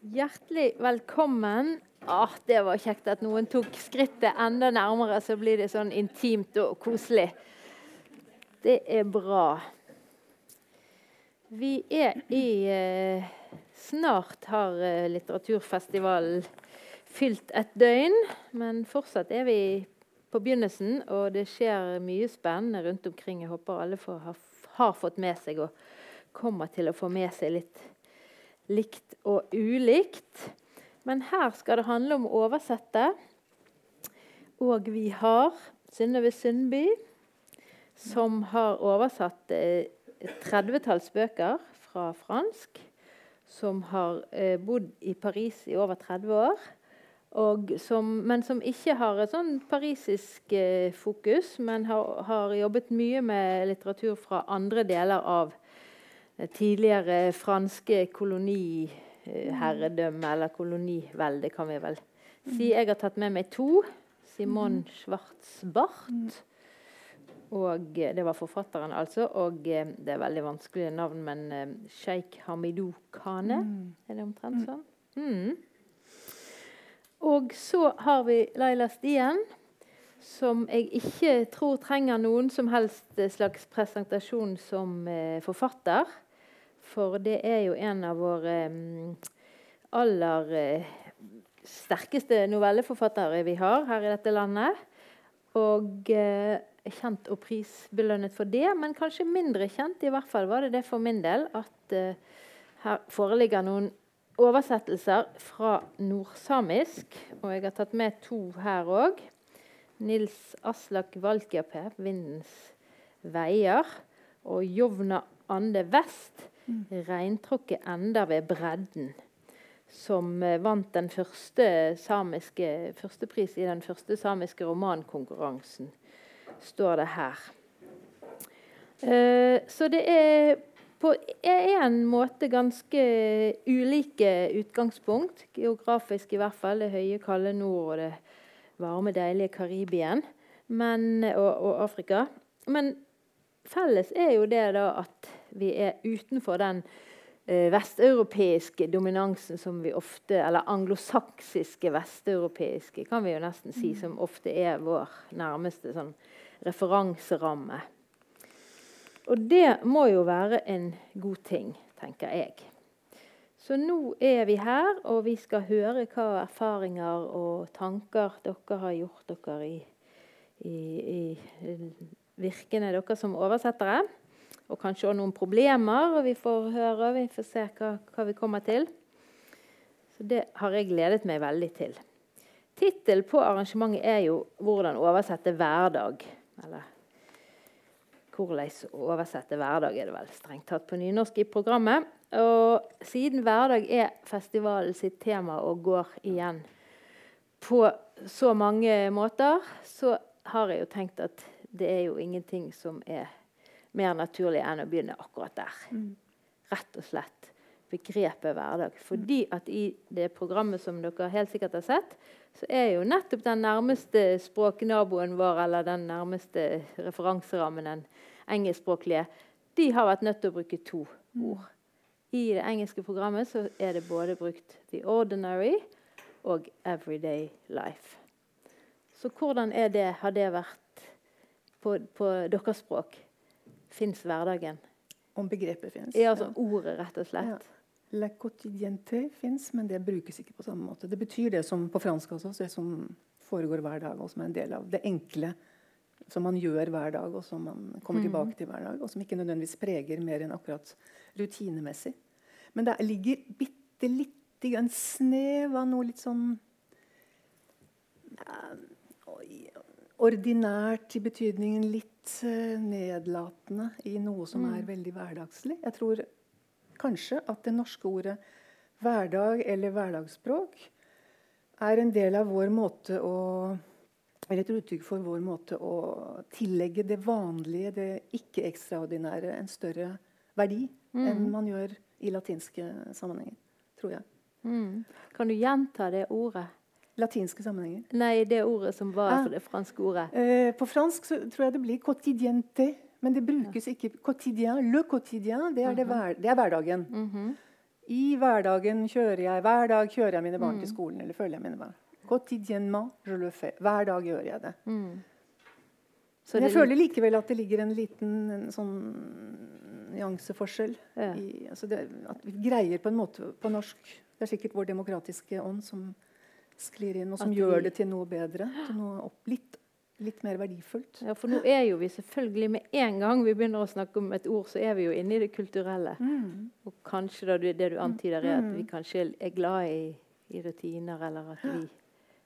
Hjertelig velkommen. Ah, det var kjekt at noen tok skrittet enda nærmere, så blir det sånn intimt og koselig. Det er bra. Vi er i eh, Snart har eh, litteraturfestivalen fylt et døgn, men fortsatt er vi på begynnelsen, og det skjer mye spennende rundt omkring. Jeg håper alle får, har, har fått med seg og kommer til å få med seg litt likt og ulikt. Men her skal det handle om å oversette. Og vi har Synnøve Sundby, som har oversatt et 30-talls bøker fra fransk. Som har eh, bodd i Paris i over 30 år. Som, men som ikke har et sånn parisisk eh, fokus, men har, har, jobbet mye med litteratur fra andre deler av tidligere franske koloniherredømme, eller kolonivelde, kan vi vel si. Jeg har tatt med meg to. Simon Schwarzbart. Og Det var forfatteren, altså. Og eh, det er veldig vanskelige navn, men Sheikh Hamidou Khane. Mm. Er det omtrent sånn? Mm. Og så har vi Laila Stien, som jeg ikke tror trenger noen som helst slags presentasjon som forfatter. For det er jo en av våre um, aller uh, sterkeste novelleforfattere vi har her i dette landet. Og uh, kjent og prisbelønnet for det, men kanskje mindre kjent. I hvert fall var det det for min del at uh, her foreligger noen oversettelser fra nordsamisk. Og jeg har tatt med to her òg. Nils Aslak Valkjape, 'Vindens veier', og Jovna Ande Vest, Mm. Reintråkket ender ved bredden. Som eh, vant den første samiske førstepris i den første samiske romankonkurransen, står det her. Uh, så det er på en måte ganske ulike utgangspunkt. Geografisk i hvert fall. Det høye, kalde nord og det varme, deilige Karibien men, og, og Afrika. Men felles er jo det da at vi er utenfor den eh, vesteuropeiske dominansen som vi ofte Eller anglosaksiske vesteuropeiske, kan vi jo nesten si, som ofte er vår nærmeste sånn, referanseramme. Og det må jo være en god ting, tenker jeg. Så nå er vi her, og vi skal høre hva erfaringer og tanker dere har gjort dere i, i, i virkene dere som oversettere og kanskje også noen problemer. og Vi får høre, vi får se hva, hva vi kommer til. Så det har jeg gledet meg veldig til. Tittelen på arrangementet er jo 'Hvordan oversette hverdag'. Eller 'Hvordan oversette hverdag', er det vel strengt tatt på nynorsk i programmet. Og siden hverdag er festivalen sitt tema og går igjen på så mange måter, så har jeg jo tenkt at det er jo ingenting som er mer naturlig enn å begynne akkurat der. Mm. Rett og slett begrepet hverdag. Fordi at i det programmet som dere helt sikkert har sett, så er jo nettopp den nærmeste språknaboen vår, eller den nærmeste referanserammen, den engelskspråklige, de har vært nødt til å bruke to mm. ord. I det engelske programmet så er det både brukt 'the ordinary' og 'everyday life'. Så hvordan det, har det vært på, på deres språk? Fins hverdagen? Om begrepet fins. Ja, altså ja. ordet, rett og slett. Ja. La quotidienté fins, men det brukes ikke på samme måte. Det betyr det som på fransk også, det som foregår hver dag, og som er en del av det enkle som man gjør hver dag, og som man kommer mm. tilbake til hver dag, og som ikke nødvendigvis preger mer enn akkurat rutinemessig. Men det ligger bitte lite en snev av noe litt sånn ordinært i betydningen litt uh, nedlatende i noe som mm. er veldig hverdagslig. Jeg tror kanskje at det norske ordet hverdag eller hverdagsspråk er en del av vår måte å eller et uttrykk for vår måte å tillegge det vanlige, det ikke-ekstraordinære, en større verdi mm. enn man gjør i latinske sammenhenger. Tror jeg. Mm. Kan du gjenta det ordet? Latinske sammenhenger. Nei, det ordet som var ah. det franske ordet. Eh, på fransk så tror jeg det blir 'quotidiente'. Men det brukes ja. ikke 'quotidien'. Le quotidien, det er, det, hver, det er hverdagen. Mm -hmm. I hverdagen kjører jeg Hver dag kjører jeg mine barn Mm. til skolen. eller følger jeg mine barn. Quotidiennement, je le fais. Hver dag gjør jeg det. Mm. Så Men jeg føler likevel at det ligger en liten en sånn nyanseforskjell Ja. i altså det, At vi greier på en måte på norsk Det er sikkert vår demokratiske ånd som sklir inn, og som gjør det til noe bedre. Til noe opp, litt, litt mer verdifullt. Ja, for nå er jo vi selvfølgelig Med en gang vi begynner å snakke om et ord, så er vi jo inne i det kulturelle. Mm. Og kanskje da det du antyder, er at Mm. vi kanskje er glad i, i rutiner, eller at vi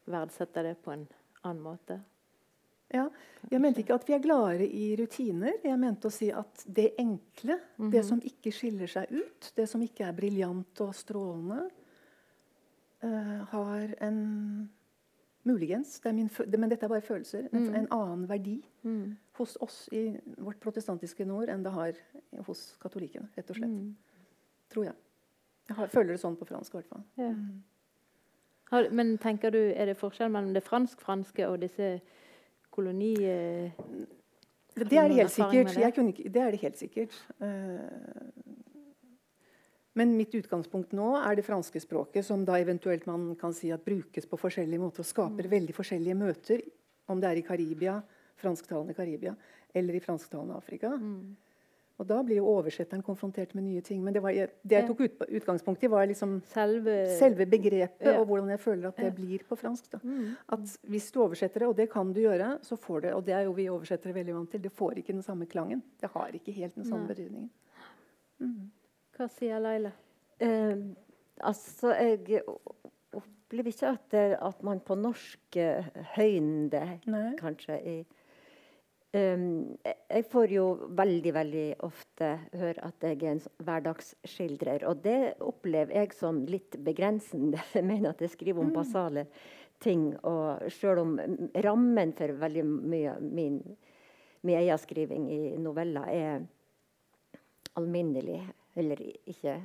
verdsetter det på en annen måte. Ja, jeg mente ikke at vi er gladere i rutiner. Jeg mente å si at det enkle, det Mhm. som ikke skiller seg ut, det som ikke er briljant og strålende, har en Muligens, det er min, men dette er bare følelser. En, Mm. en annen verdi Mm. hos oss i vårt protestantiske nord enn det har hos katolikkene. rett og slett. Mm. Tror jeg. Jeg har, føler det sånn på fransk i hvert fall. Ja. Mm. Har, men tenker du, er det forskjell mellom det fransk-franske og disse koloni... eh, Det er det helt sikkert. det? Ikke, det er det helt sikkert. Eh, men mitt utgangspunkt nå er det franske språket, som da eventuelt man kan si at brukes på forskjellige måter og skaper Mm. veldig forskjellige møter, om det er i Karibia, fransktalende Karibia, eller i fransktalende Afrika. Mm. Og da blir jo oversetteren konfrontert med nye ting. Men det, var, det jeg tok ut, utgangspunkt i, var liksom Selve selve begrepet, ja. og hvordan jeg føler at det Ja. blir på fransk. Mm. At hvis du oversetter det, og det kan du gjøre, så får det Og det er jo vi oversettere veldig vant til. Det får ikke den samme klangen. Det har ikke helt den samme Nei. betydningen. Mm. Hva sier Laila? Eh, altså, jeg opplever ikke at, det, at man på norsk eh, høyner kanskje. I, Ehm, jeg- får jo veldig veldig ofte høre at jeg er en hverdagsskildrer. Og det opplever jeg som litt begrensende. Jeg mener at jeg skriver om basale ting. Og selv om mm, rammen for veldig mye min, min egen skriving i noveller er alminnelig, eller ikke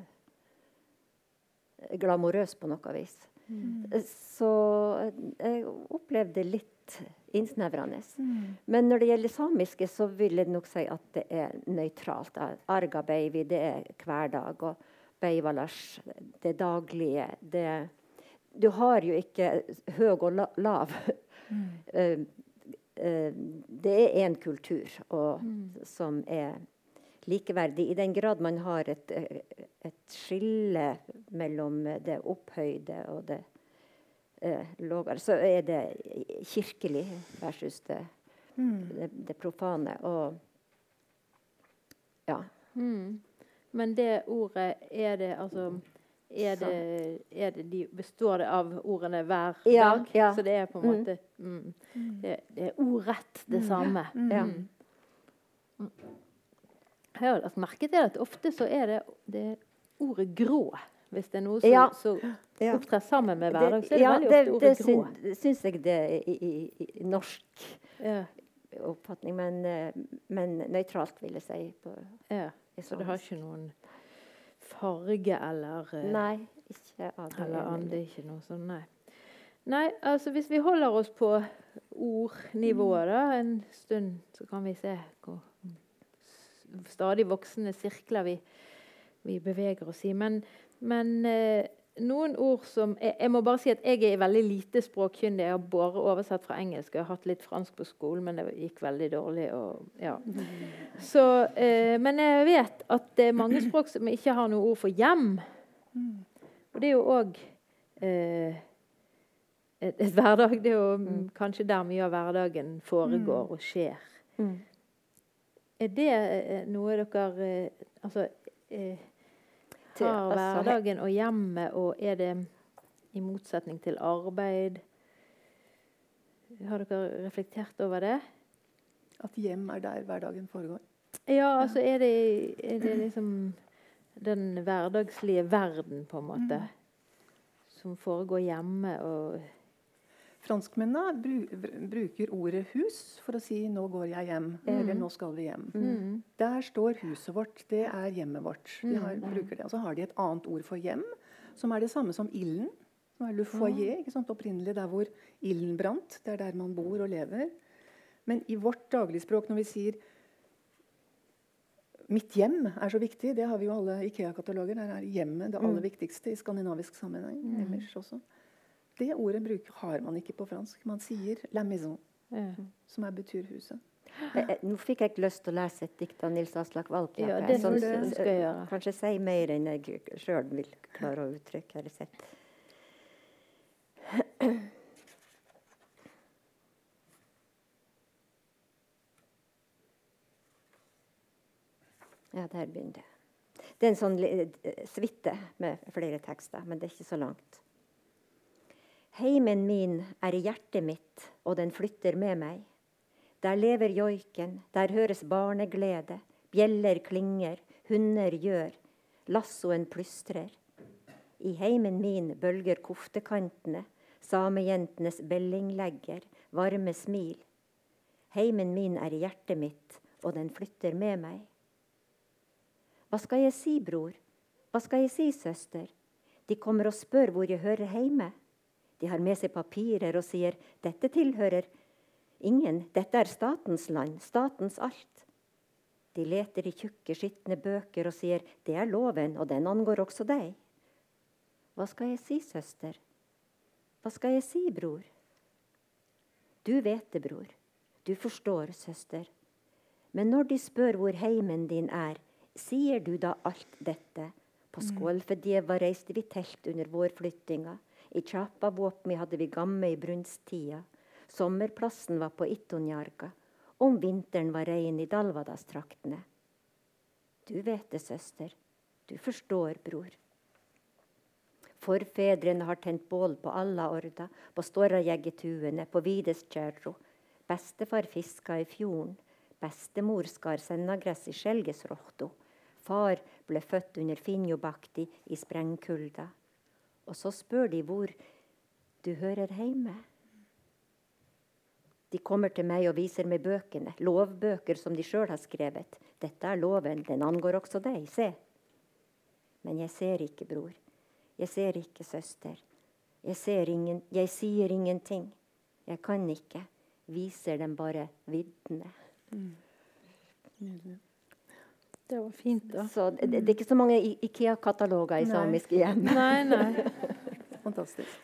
glamorøs på noe vis. Så jeg opplevde det litt innsnevrende. Mm. Men når det gjelder samiske, så vil jeg nok si at det er nøytralt. Arga beivi, det er hverdag. Og beivalasj, det daglige. Det, du har jo ikke høg og lav. Eh, eh, det er én kultur og, som er likeverdig. I den grad man har et, eh, et skille mellom det opphøyde og det eh, lavere, så er det kirkelig versus det, Mm. det, det profane. Og ja. Mm. Men det ordet, er det altså er det, er det de, Består det av ordene 'hver Ja, dag'? ja. Så det er på en Mm. måte mm, det, det er ordrett det samme. ja. Jeg har lagt merke til at ofte så er det, det ordet 'grå'. Hvis det er noe som, Ja. som opptrer sammen med hverdag, så er det ja, veldig ofte det ordet 'grå'. syn- syns jeg det er i, i, i norsk Ja, oppfatning, men, eh, men nøytralt, vil jeg si. På, ja. Så det har ikke noen farge eller eh, Nei, ikke av det. Eller ande, ikke noe sånn, nei. Nei, altså hvis vi holder oss på ordnivået da, en stund, så kan vi se hvor stadig voksende sirkler vi, vi beveger oss i. Men, men eh, noen ord som jeg, jeg må bare si at jeg er veldig lite språkkyndig. Jeg har bare oversatt fra engelsk. Jeg har hatt litt fransk på skolen, men det gikk veldig dårlig. Og, ja. Så, eh, men jeg vet at det er mange språk som ikke har noe ord for hjem. Og det er jo òg eh, et, et hverdag. Det er jo mm. kanskje der mye av hverdagen foregår og skjer. Mm. Er det eh, noe dere eh, Altså eh, Til- tar altså, hverdagen og hjemmet, og er det i motsetning til arbeid? Har dere reflektert over det? At hjem er der hverdagen foregår. Ja, altså er det, er det liksom den hverdagslige verden, på en måte, som foregår hjemme og Franskmennene bru, bruker ordet 'hus' for å si 'nå går jeg hjem', eller 'nå skal vi hjem'. mm. Der står huset vårt. Det er hjemmet vårt. De har, bruker det. Og så har de et annet ord for hjem, som er det samme som ilden. Som er le foyer, sant? opprinnelig der hvor ilden brant. Det er der man bor og lever. Men i vårt dagligspråk, når vi sier mitt hjem er så viktig. Det har vi jo alle Ikea-kataloger. Der er hjemmet det aller Mm. viktigste i skandinavisk sammenheng. Mm. ellers også. Det ordet bruker, har man ikke på fransk. Man sier 'la maison', Ja. som er betyr huset. Eh, eh, Nå fikk jeg lyst til å lese et dikt av Nils Aslak Valkeapää. Ja, det som jeg du skal gjøre. Kanskje sier mer enn jeg sjøl vil klare å uttrykke. Har sett. Ja, der begynner det. Det er en sånn eh, suite med flere tekster, men det er ikke så langt. Heimen min er i hjertet mitt, og den flytter med meg. Der lever joiken, der høres barneglede, bjeller klinger, hunder gjør, lassoen plystrer. I heimen min bølger koftekantene, samejentenes bellinglegger, varme smil. Heimen min er i hjertet mitt, og den flytter med meg. Hva skal jeg si, bror? Hva skal jeg si, søster? De kommer og spør hvor jeg hører hjemme. De har med seg papirer og sier dette tilhører ingen, dette er statens land, statens alt. De leter i tjukke, skitne bøker og sier det er loven, og den angår også deg. Hva skal jeg si, søster? Hva skal jeg si, bror? Du vet det, bror. Du forstår, søster. Men når de spør hvor heimen din er, sier du da alt dette? På Skålfedjeva reiste vi telt under vårflyttinga. I Tjapavåpmi hadde vi gamme i brunsttida. Sommerplassen var på Itonjarga. Om vinteren var reinen i Dalvadas-traktene. Du vet det, søster. Du forstår, bror. Forfedrene har tent bål på alla orda, på Storrajeggetuene, på Videskjerro. Bestefar fiska i fjorden. Bestemor skar sennagress i Skjelgesrohto. Far ble født under Finjobakti i sprengkulda. Og så spør de hvor du hører hjemme. De kommer til meg og viser meg bøkene, lovbøker som de sjøl har skrevet. Dette er loven, den angår også deg, se. Men jeg ser ikke, bror. Jeg ser ikke, søster. Jeg, ser ingen, jeg sier ingenting. Jeg kan ikke. Viser dem bare viddene. Det var fint, da. Så det, det er ikke så mange Ikea-kataloger i Nei. samiske hjem. Nei, nei. Fantastisk.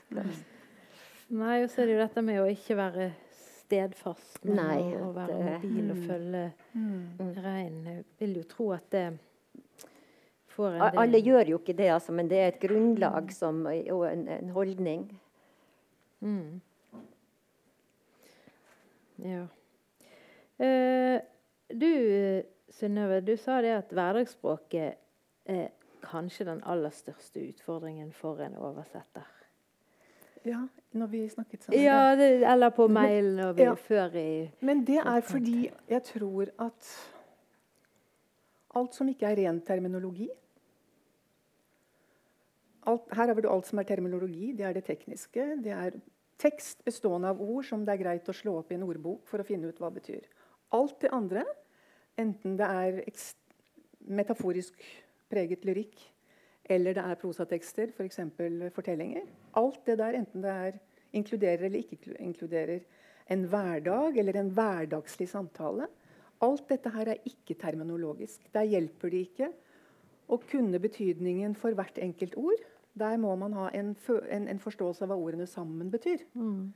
Nei, Og så er det jo dette med å ikke være stedfast, men Nei, å, være mobil og Mm. følge Mm. reinen. Jeg vil jo tro at det får en del Alle gjør jo ikke det, altså, men det er et grunnlag som, og en, en holdning. Mm. Ja. Uh, du, Synnøve, du sa det at hverdagsspråket er kanskje den aller største utfordringen for en oversetter. Ja, når vi snakket sammen. Ja, det, eller på mail og vi, Ja. før i Men det er fordi jeg tror at alt som ikke er ren terminologi alt, Her har du alt som er terminologi. Det er det tekniske. Det er tekst bestående av ord som det er greit å slå opp i en ordbok for å finne ut hva det betyr. Alt det andre, enten det er metaforisk preget lyrikk eller det er prosatekster, f.eks. For fortellinger. Alt det der, enten det er inkluderer eller ikke inkluderer en hverdag eller en hverdagslig samtale. Alt dette her er ikke terminologisk. Der hjelper det ikke å kunne betydningen for hvert enkelt ord. Der må man ha en, en, en forståelse av hva ordene sammen betyr. mm.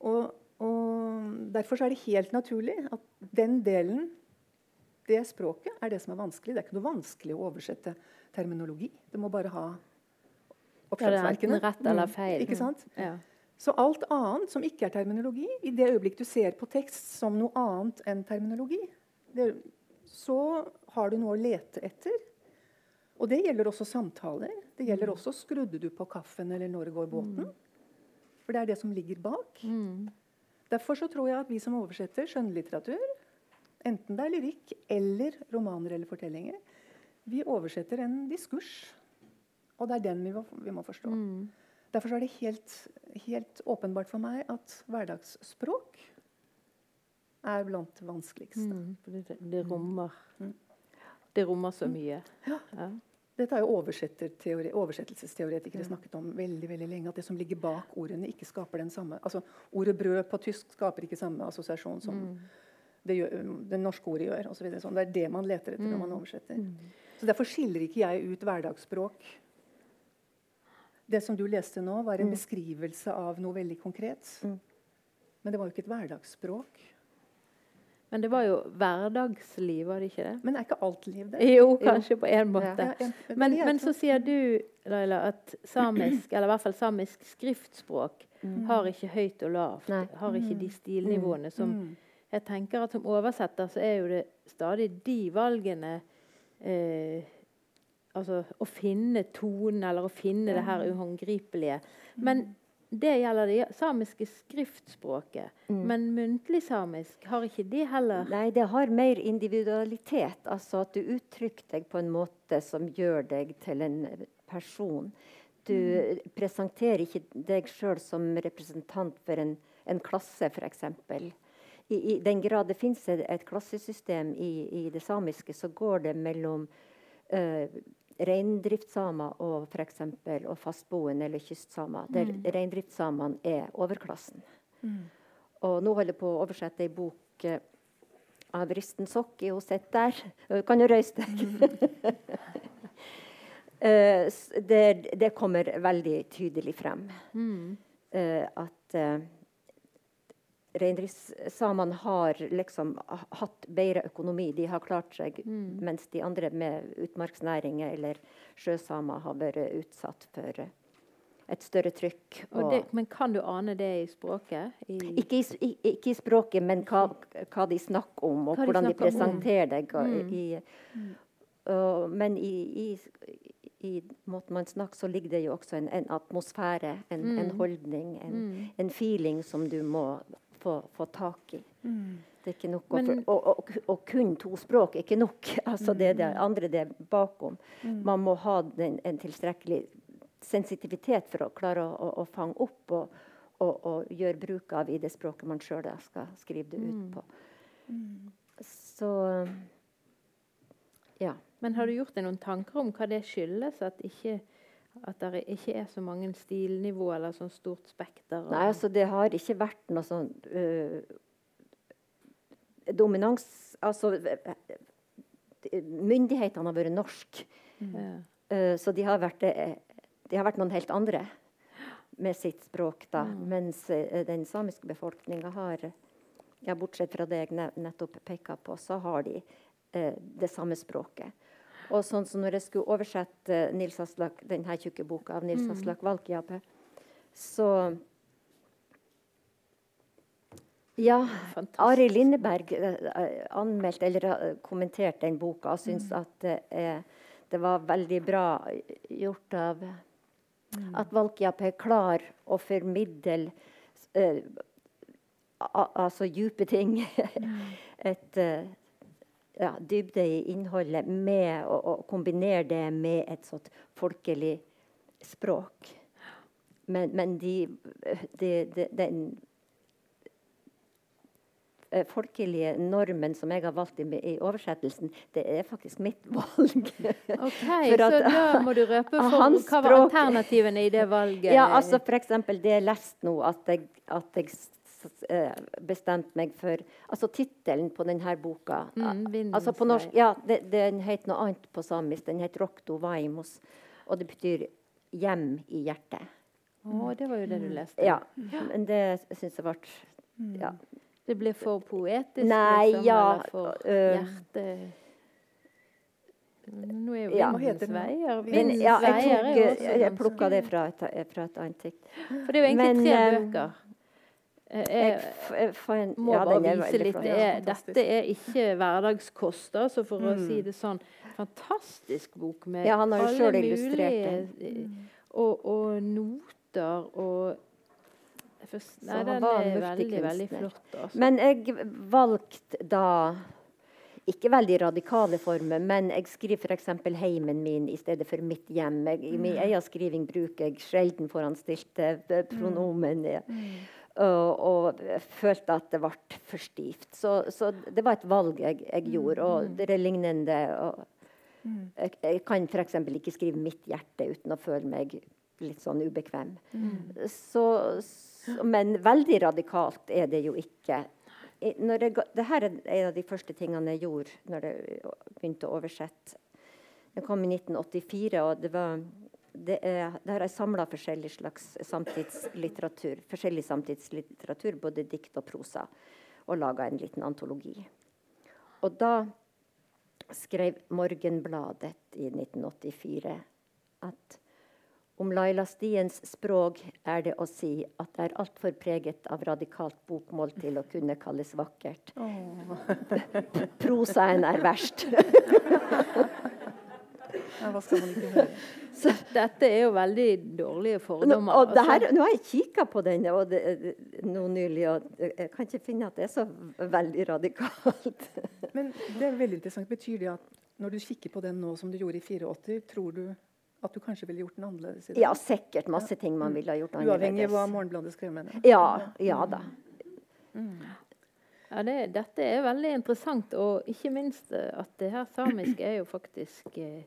Og, og Derfor så er det helt naturlig at den delen, det språket, er det som er vanskelig. Det er ikke noe vanskelig å oversette terminologi. Det må bare ha er oppslagsverkene. Ja, rett eller Mm, feil. Ikke sant? Ja. Så alt annet som ikke er terminologi, i det øyeblikk du ser på tekst som noe annet enn terminologi, det, så har du noe å lete etter. Og det gjelder også samtaler. Det gjelder Mm. også 'skrudde du på kaffen', eller 'når går båten'? For det er det som ligger bak. Mm. Derfor så tror jeg at vi som oversetter skjønnlitteratur, enten det er lyrikk eller romaner eller fortellinger, vi oversetter en diskurs. Og det er den vi må, vi må forstå. Mm. Derfor så er det helt, helt åpenbart for meg at hverdagsspråk er blant det vanskeligste. Mm. For Det, det rommer Mm. Det rommer så mye. Ja. Ja. Dette har jo oversettelsesteoretikere Ja. snakket om veldig veldig lenge. At det som ligger bak ordene, ikke skaper den samme altså Ordet 'brød' på tysk skaper ikke samme assosiasjon som Mm. Det, gjør, det norske ordet gjør. Og så videre. sånn. Det er det man leter etter når man oversetter. Så Derfor skiller ikke jeg ut hverdagsspråk. Det som du leste nå, var en beskrivelse av noe veldig konkret. Men det var jo ikke et hverdagsspråk. Men det var jo hverdagsliv, var det ikke det? Men er ikke alt liv det? Jo, kanskje på en måte. Ja, ja, ja, Men, men så sier du, Laila, at samisk, eller i hvert fall samisk skriftspråk, har ikke høyt og lavt. Nei. Har ikke de stilnivåene som Mm. Jeg tenker at som oversetter så er jo det stadig de valgene eh, Altså å finne tonen, eller å finne det her uhåndgripelige. Men det gjelder det samiske skriftspråket. Men muntlig samisk, har ikke de heller Nei, det har mer individualitet. Altså at du uttrykker deg på en måte som gjør deg til en person. Du presenterer ikke deg sjøl som representant for en, en klasse, f.eks. I, I den grad det finnes et, et klassesystem i, i det samiske, så går det mellom uh, reindriftssamer og eksempel, og fastboende eller kystsamer. Der reindriftssamene er overklassen. Og nå holder jeg på å oversette ei bok uh, av Risten Sokki. Hun sitter der. Du kan jo røyse deg. uh, det, det kommer veldig tydelig frem uh, at reindriftssamene har liksom hatt bedre økonomi. De har klart seg, mens de andre med utmarksnæringer eller sjøsamer har vært utsatt for et større trykk. det, Men kan du ane det i språket? I, ikke i, ikke i språket, men hva, hva de snakker om, og de hvordan de presenterer deg. Og, i, og, men i, i, i måten man snakker, så ligger det jo også en, en atmosfære, en, en holdning, en, en feeling som du må få, få tak i. Det er ikke nok å Men- og, og, og kun to språk er ikke nok. altså Det det andre det er bakom. Man må ha den, en tilstrekkelig sensitivitet for å klare å, å, å fange opp og, og, gjøre bruk av i det språket man sjøl skal skrive det ut på. Så ja. Men har du gjort deg noen tanker om hva det skyldes? At, ikke, at det ikke er så mange stilnivå eller sånn stort spekter? og- Nei, altså det har ikke vært noe sånn øh, dominans Altså myndighetene har vært norske. Mm. Uh, så de har, vært, eh, de har vært noen helt andre med sitt språk, da. Mens eh, den samiske befolkninga har ja, Bortsett fra det jeg nettopp peka på, så har de uh, det samme språket. Og sånn som når jeg skulle oversette Nils Aslak, denne tjukke boka av Nils Aslak Valkeapää, så Ja, Fantastisk. Ari Lindeberg eh, anmeldte eller eh, kommenterte den boka og syntes at det, er, det var veldig bra gjort av At Valkeapää klarer å formidle eh, altså dype ting. Et eh, ja, dybde i innholdet med å, å kombinere det med et sånt folkelig språk. Men, men de, de, de, den eh, folkelige normen som jeg har valgt i, i oversettelsen, det er faktisk mitt valg. Ok, For Så da må du røpe for hva var alternativene i det valget? Ja, altså eksempel det jeg leste nå, at jeg, at jeg eh, bestemte meg for Altså tittelen på denne boka Mm, altså på norsk, ja, det, Den heter noe annet på samisk. Den heter Rokto Vaimos. Og det betyr 'hjem i hjertet'. Å, det var jo det du leste. Ja, Men det syns jeg ble ja. Det ble for poetisk? Nei, liksom, ja, Eller for hjerte... Nå er jo Ja. Vindens veier Men, Vindens ja, jeg, tok, jeg, plukka det fra et, fra et annet dikt. For det er jo egentlig Men, tre eh, bøker. Eh, Jeg, Jeg må ja, bare vise litt. Det er, fantastisk. dette er ikke hverdagskost, altså, for å Mm. si det sånn. Fantastisk bok med Ja, han har jo alle mulige eh, og, og noter og Først, Nei, den er veldig, veldig flott. Altså. Men jeg valgte da ikke veldig radikale former, men jeg skriver f.eks. heimen min i stedet for mitt hjem. Jeg, I min egen skriving bruker jeg sjelden foranstilte eh, pronomen. ja. Og, og følte at det ble for stivt. Så, så det var et valg jeg, jeg gjorde. Og det er lignende. Og jeg, jeg kan f.eks. ikke skrive 'mitt hjerte' uten å føle meg litt sånn ubekvem. Så, så, men veldig radikalt er det jo ikke. når jeg, det her er en av de første tingene jeg gjorde når jeg begynte å oversette. Jeg kom i 1984, og det var det er, der har jeg samla forskjellig slags samtidslitteratur, forskjellig samtidslitteratur, både dikt og prosa, og laga en liten antologi. Og da skrev Morgenbladet i 1984 at om Laila Stiens språk er det å si at det er altfor preget av radikalt bokmål til å kunne kalles vakkert. Oh. Prosaen er verst. ja, hva skal man ikke høre? Så dette er jo veldig dårlige fordommer. Nå, og her, nå har jeg kikka på den og det, nå nylig, og jeg kan ikke finne at det er så veldig radikalt. Men det er veldig interessant. Betyr det at når du kikker på den nå som du gjorde i 84, tror du at du kanskje ville gjort den annerledes? i dag? Ja, sikkert masse ting man ville ha gjort annerledes. Uavhengig av hva Morgenbladet skrev med det? Ja, ja da. Mm. Ja, det, dette er veldig interessant, og ikke minst eh, at det her samiske er jo faktisk eh,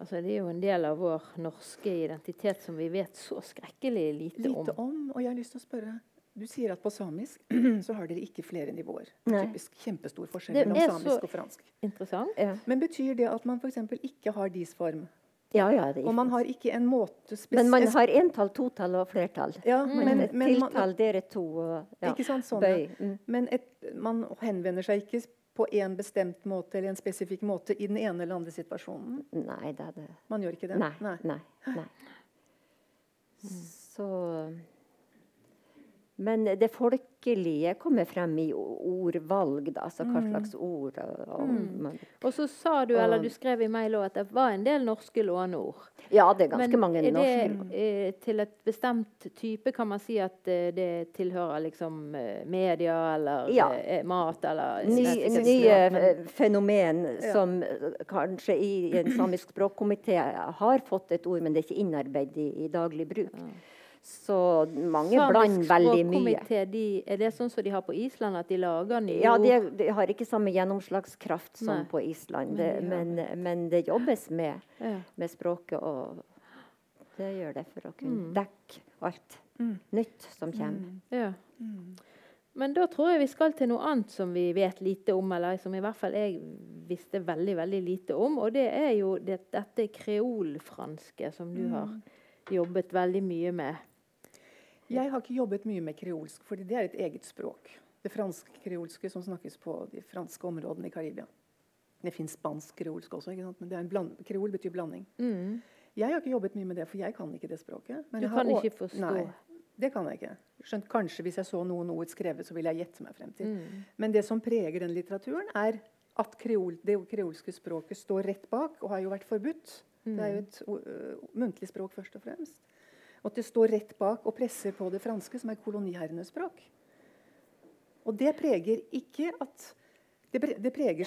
altså Det er jo en del av vår norske identitet som vi vet så skrekkelig lite, lite om. om. Og jeg har lyst til å spørre du sier at på samisk så har dere ikke flere nivåer. Nei. Typisk kjempestor forskjell mellom samisk og fransk. Interessant. Ja. Men betyr det at man f.eks. ikke har dis-form? Ja, ja, det og man har ikke en måte Men man har entall, totall og flertall. Ja, mm. men, men, tiltall, dere to og ja, ikke sant, sånn, bøy. Mm. Men et, man henvender seg ikke på en bestemt måte eller en spesifikk måte i den ene eller andre situasjonen? Nei, det er det. Man gjør ikke det? Nei. nei, nei, nei. Så men det folkelige kommer frem i ordvalg, da, altså hva mm. slags ord. Og, mm. og så sa du, eller du skrev i mail at det var en del norske låneord. Ja, det er ganske Men mange norske. Men er det eh, til et bestemt type, kan man si at eh, det tilhører liksom eh, media eller ja. mat eller Nye, eh, fenomen ja. som kanskje i en samisk språkkomité har fått et ord, men det er ikke innarbeidet i, i daglig bruk. Ja. Så mange blander veldig mye. De, er det sånn som de har på Island, at de lager nye Ja, de, de har ikke samme gjennomslagskraft som Nei. på Island. Det, men, men, det jobbes med, ja. med, språket, og det gjør det for å kunne mm. dekke alt mm. nytt som kommer. Mm. Ja. Men da tror jeg vi skal til noe annet som vi vet lite om, eller som i hvert fall jeg visste veldig veldig lite om. Og det er jo det, dette kreolfranske som du har mm. jobbet veldig mye med. Jeg har ikke jobbet mye med kreolsk, fordi det er et eget språk. Det fransk-kreolske som snakkes på de franske områdene i Karibia. Det fins spansk-kreolsk også, men kreol betyr blanding. Mm. Jeg har ikke jobbet mye med det, for jeg kan ikke det språket. du kan ikke forstå? Nei, det kan jeg ikke. Skjønt, kanskje hvis jeg så noen ord skrevet, så ville jeg gjette meg frem til. Mm. Men det som preger den litteraturen, er at kreol, det kreolske språket står rett bak, og har jo vært forbudt. Mm. Det er jo et uh, muntlig språk først og fremst. Og at det står rett bak og presser på det franske, som er koloniherrenes språk. Og det preger ikke at Det, det preger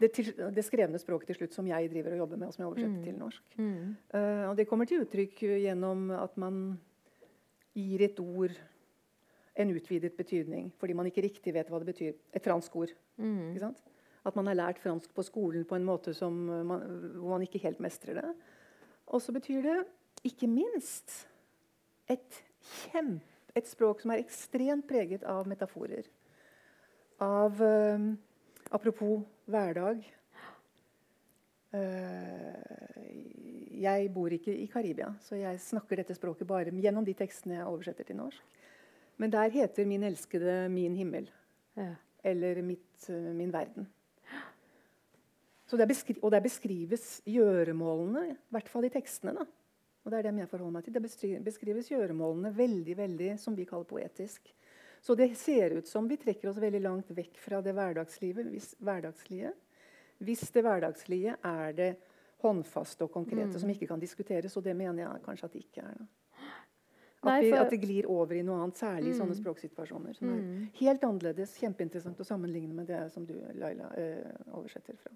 det, til, det, skrevne språket til slutt, som jeg driver og jobber med, og som jeg oversetter mm. til norsk. Mm. Uh, og det kommer til uttrykk gjennom at man gir et ord en utvidet betydning fordi man ikke riktig vet hva det betyr. Et fransk ord. Mm. At man har lært fransk på skolen på en måte man, hvor man ikke helt mestrer det. Og så betyr det ikke minst et, kjempe, et språk som er ekstremt preget av metaforer. Av uh, Apropos hverdag. Uh, jeg bor ikke i Karibia, så jeg snakker dette språket bare gjennom de tekstene jeg oversetter til norsk. Men der heter 'min elskede' 'min himmel'. Ja. Eller mitt, uh, 'min verden'. Der og der beskrives gjøremålene, i hvert fall i tekstene. da. Og Det er dem jeg forholder meg til. Det beskrives gjøremålene veldig, veldig, som vi kaller poetisk. Så det ser ut som vi trekker oss veldig langt vekk fra det hverdagslivet, hvis, hverdagslige. Hvis det hverdagslige er det håndfaste og konkrete, mm. som ikke kan diskuteres. Og det mener jeg kanskje at det ikke er. At, Nei, for... vi, at, det glir over i noe annet, særlig i mm. sånne språksituasjoner. Som mm. er helt annerledes, kjempeinteressant å sammenligne med det som du, Laila, øh, oversetter fra.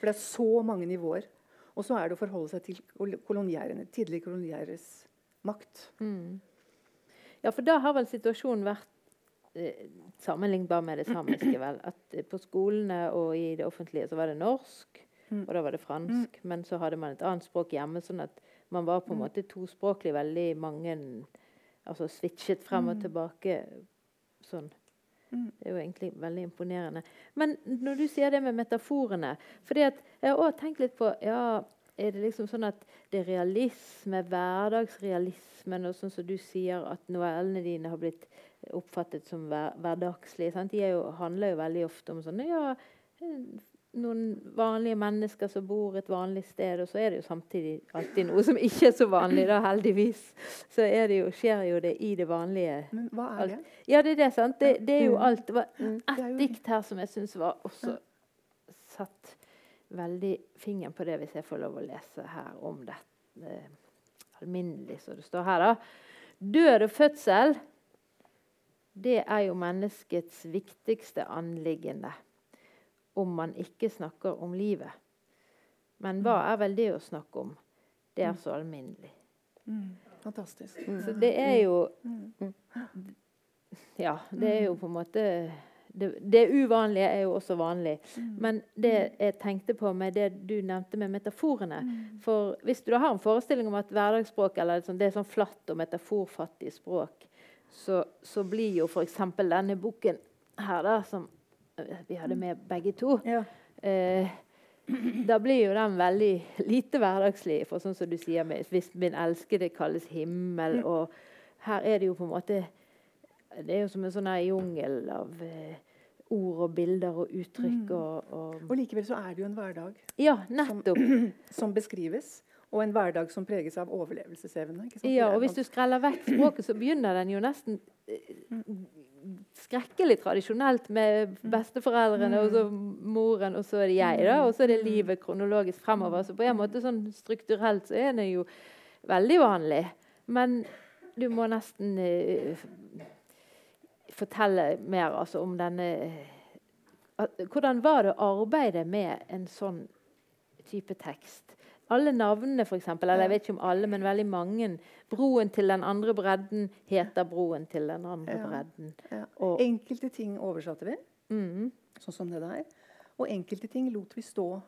For det er så mange nivåer. Og så er det å forholde seg til koloniærene, tidligere koloniæres makt. Mm. Ja, for da har vel situasjonen vært eh, sammenlignbar med det samiske. vel, At eh, på skolene og i det offentlige så var det norsk, mm. og da var det fransk. Mm. Men så hadde man et annet språk hjemme, sånn at man var på en mm. måte tospråklig veldig mange Altså switchet frem og mm. tilbake sånn. Det er jo egentlig veldig imponerende. Men når du sier det med metaforene fordi at Jeg har også tenkt litt på ja, Er det liksom sånn at det er realisme, hverdagsrealismen, og sånn som du sier at novellene dine har blitt oppfattet som hver, hverdagslige? De jo, handler jo veldig ofte om sånn ja, noen vanlige mennesker som bor et vanlig sted, og så er det jo samtidig alltid noe som ikke er så vanlig, da, heldigvis. Så det jo, skjer jo det i det vanlige. Men hva er det? Ja, det er det, sant. Det, det er jo Mm. alt. Det var ett dikt her som jeg syns var også satt veldig fingeren på det, hvis jeg får lov å lese her om det. Eh, alminnelig, som det står her, da. Død og fødsel, det er jo menneskets viktigste anliggende om man ikke snakker om livet. Men hva er vel det å snakke om? Det er så alminnelig. Mm. Fantastisk. Så det er jo Mm. Ja, det er jo på en måte det, det uvanlige er jo også vanlig. Mm. Men det jeg tenkte på med det du nevnte med metaforene For hvis du da har en forestilling om at hverdagsspråk eller det er sånn flatt og metaforfattig språk, så, så blir jo f.eks. denne boken her, da, som vi hadde med begge to Ja. eh, Da blir jo den veldig lite hverdagslig. For sånn som du sier, hvis min elskede kalles himmel, og her er det jo på en måte Det er jo som en sånn her jungel av eh, ord og bilder og uttrykk Mm. og, og Og likevel så er det jo en hverdag Ja, nettopp. som beskrives. Og en hverdag som preges av overlevelsesevne. Ja, og hvis du skreller vekk språket, så begynner den jo nesten eh, skrekkelig tradisjonelt med besteforeldrene og så moren, og så er det jeg, da, og så er det livet kronologisk fremover. Så på en måte sånn strukturelt så er det jo veldig vanlig. Men du må nesten uh, fortelle mer altså, om denne at- Hvordan var det å arbeide med en sånn type tekst? Alle navnene, f.eks., eller jeg vet ikke om alle, men veldig mange. 'Broen til den andre bredden' heter 'Broen til den andre Ja. bredden'. Ja. Enkelte ting oversatte vi, mm, sånn som det der. Og enkelte ting lot vi stå.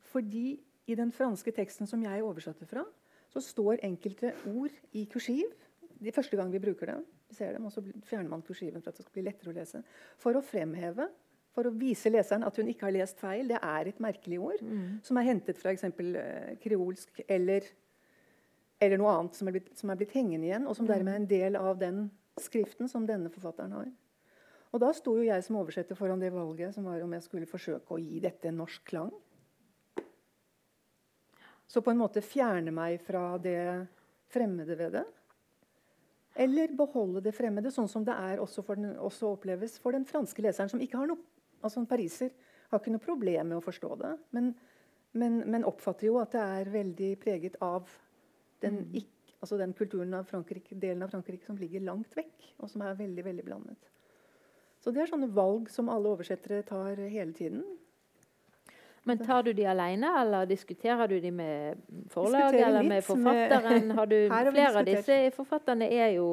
Fordi i den franske teksten som jeg oversatte fra, så står enkelte ord i kursiv. De første gang vi bruker dem, vi ser dem, og så fjerner man kursiven for at det skal bli lettere å lese. For å fremheve, for å vise leseren at hun ikke har lest feil. Det er et merkelig ord mm, som er hentet fra eksempel eh, kreolsk eller, eller noe annet som er, blitt, som er blitt hengende igjen, og som dermed er en del av den skriften som denne forfatteren har. Og da sto jo jeg som oversetter foran det valget som var om jeg skulle forsøke å gi dette en norsk klang. Så på en måte fjerne meg fra det fremmede ved det. Eller beholde det fremmede, sånn som det er også, for den, også oppleves for den franske leseren, som ikke har noe altså En pariser har ikke noe problem med å forstå det, men, men, men oppfatter jo at det er veldig preget av den, ikk- altså den kulturen av Frankrike, delen av Frankrike som ligger langt vekk, og som er veldig veldig blandet. Så det er sånne valg som alle oversettere tar hele tiden. Men tar du de alene, eller diskuterer du de med forlaget eller med forfatteren? Har du, flere av disse forfatterne er jo,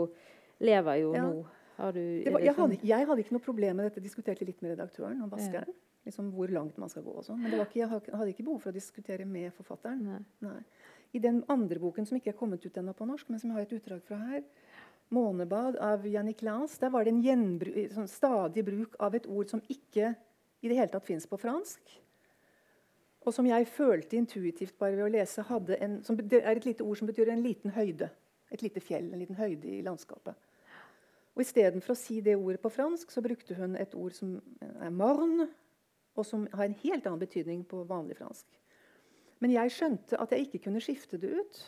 lever jo Ja. nå. Har du, Det var, jeg, sånn- hadde, jeg hadde ikke noe problem med dette. Diskuterte litt med redaktøren og vaskeren. Liksom hvor langt man skal gå og sånn. Men det var ikke, jeg hadde ikke behov for å diskutere med forfatteren. Nei. Nei. I den andre boken som ikke er kommet ut ennå på norsk, men som jeg har et utdrag fra her, 'Månebad' av Jannik Lans, der var det en gjenbru- sånn stadig bruk av et ord som ikke i det hele tatt fins på fransk. Og som jeg følte intuitivt bare ved å lese hadde en, som, Det er et lite ord som betyr en liten høyde. Et lite fjell, en liten høyde i landskapet. Og Istedenfor å si det ordet på fransk, så brukte hun et ord som er marn, og som har en helt annen betydning på vanlig fransk. Men jeg skjønte at jeg ikke kunne skifte det ut.